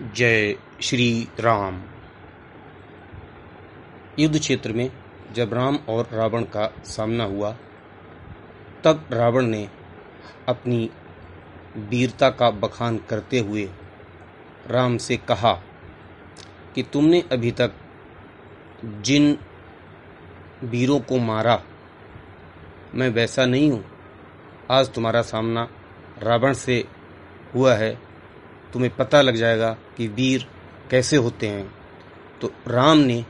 जय श्री राम। युद्ध क्षेत्र में जब राम और रावण का सामना हुआ, तब रावण ने अपनी वीरता का बखान करते हुए राम से कहा कि तुमने अभी तक जिन वीरों को मारा, मैं वैसा नहीं हूँ। आज तुम्हारा सामना रावण से हुआ है। तुम्हें पता लग जाएगा कि वीर कैसे होते हैं। तो राम ने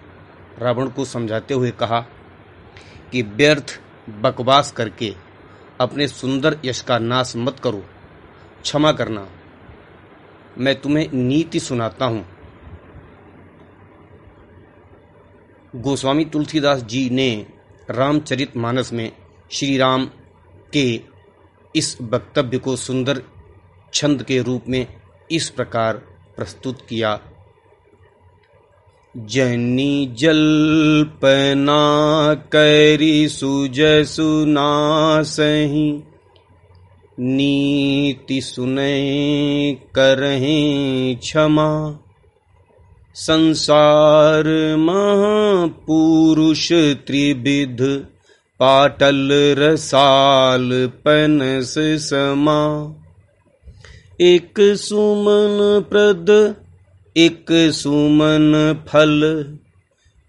रावण को समझाते हुए कहा कि व्यर्थ बकवास करके अपने सुंदर यश का नाश मत करो। क्षमा करना। मैं तुम्हें नीति सुनाता हूँ। गोस्वामी तुलसीदास जी ने रामचरित मानस में श्री राम के इस वक्तव्य को सुंदर छंद के रूप में इस प्रकार प्रस्तुत किया। जनी जल्पना करी सुज सुना सही नीति सुने करहीं क्षमा। संसार महापुरुष त्रिविध, पाटल रसाल पनस समा। एक सुमन प्रद, एक सुमन फल,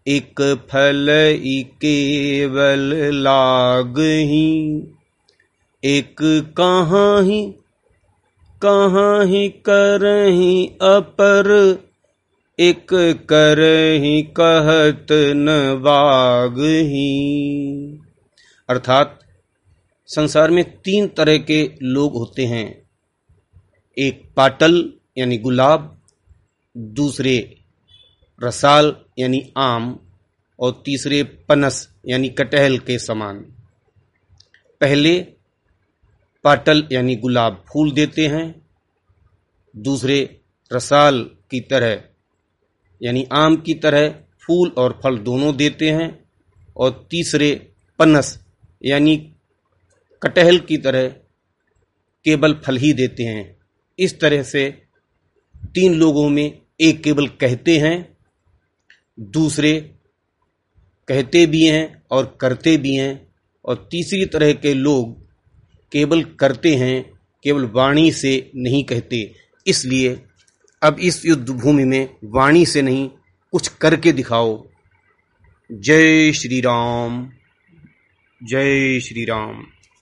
एक फल केवल लाग ही। एक कहाँ ही कहाँ ही करही अपर, एक करही कहत न बाग ही। अर्थात संसार में तीन तरह के लोग होते हैं। एक पाटल, यानी गुलाब, दूसरे रसाल, यानी आम, और तीसरे पनस, यानी कटहल के समान। पहले पाटल, यानी गुलाब, फूल देते हैं। दूसरे रसाल की तरह, यानी आम की तरह फूल और फल दोनों देते हैं। और तीसरे पनस, यानी कटहल की तरह केवल फल ही देते हैं। इस तरह से तीन लोगों में एक केवल कहते हैं, दूसरे कहते भी हैं और करते भी हैं, और तीसरी तरह के लोग केवल करते हैं, केवल वाणी से नहीं कहते। इसलिए अब इस युद्ध भूमि में वाणी से नहीं, कुछ करके दिखाओ। जय श्री राम, जय श्री राम।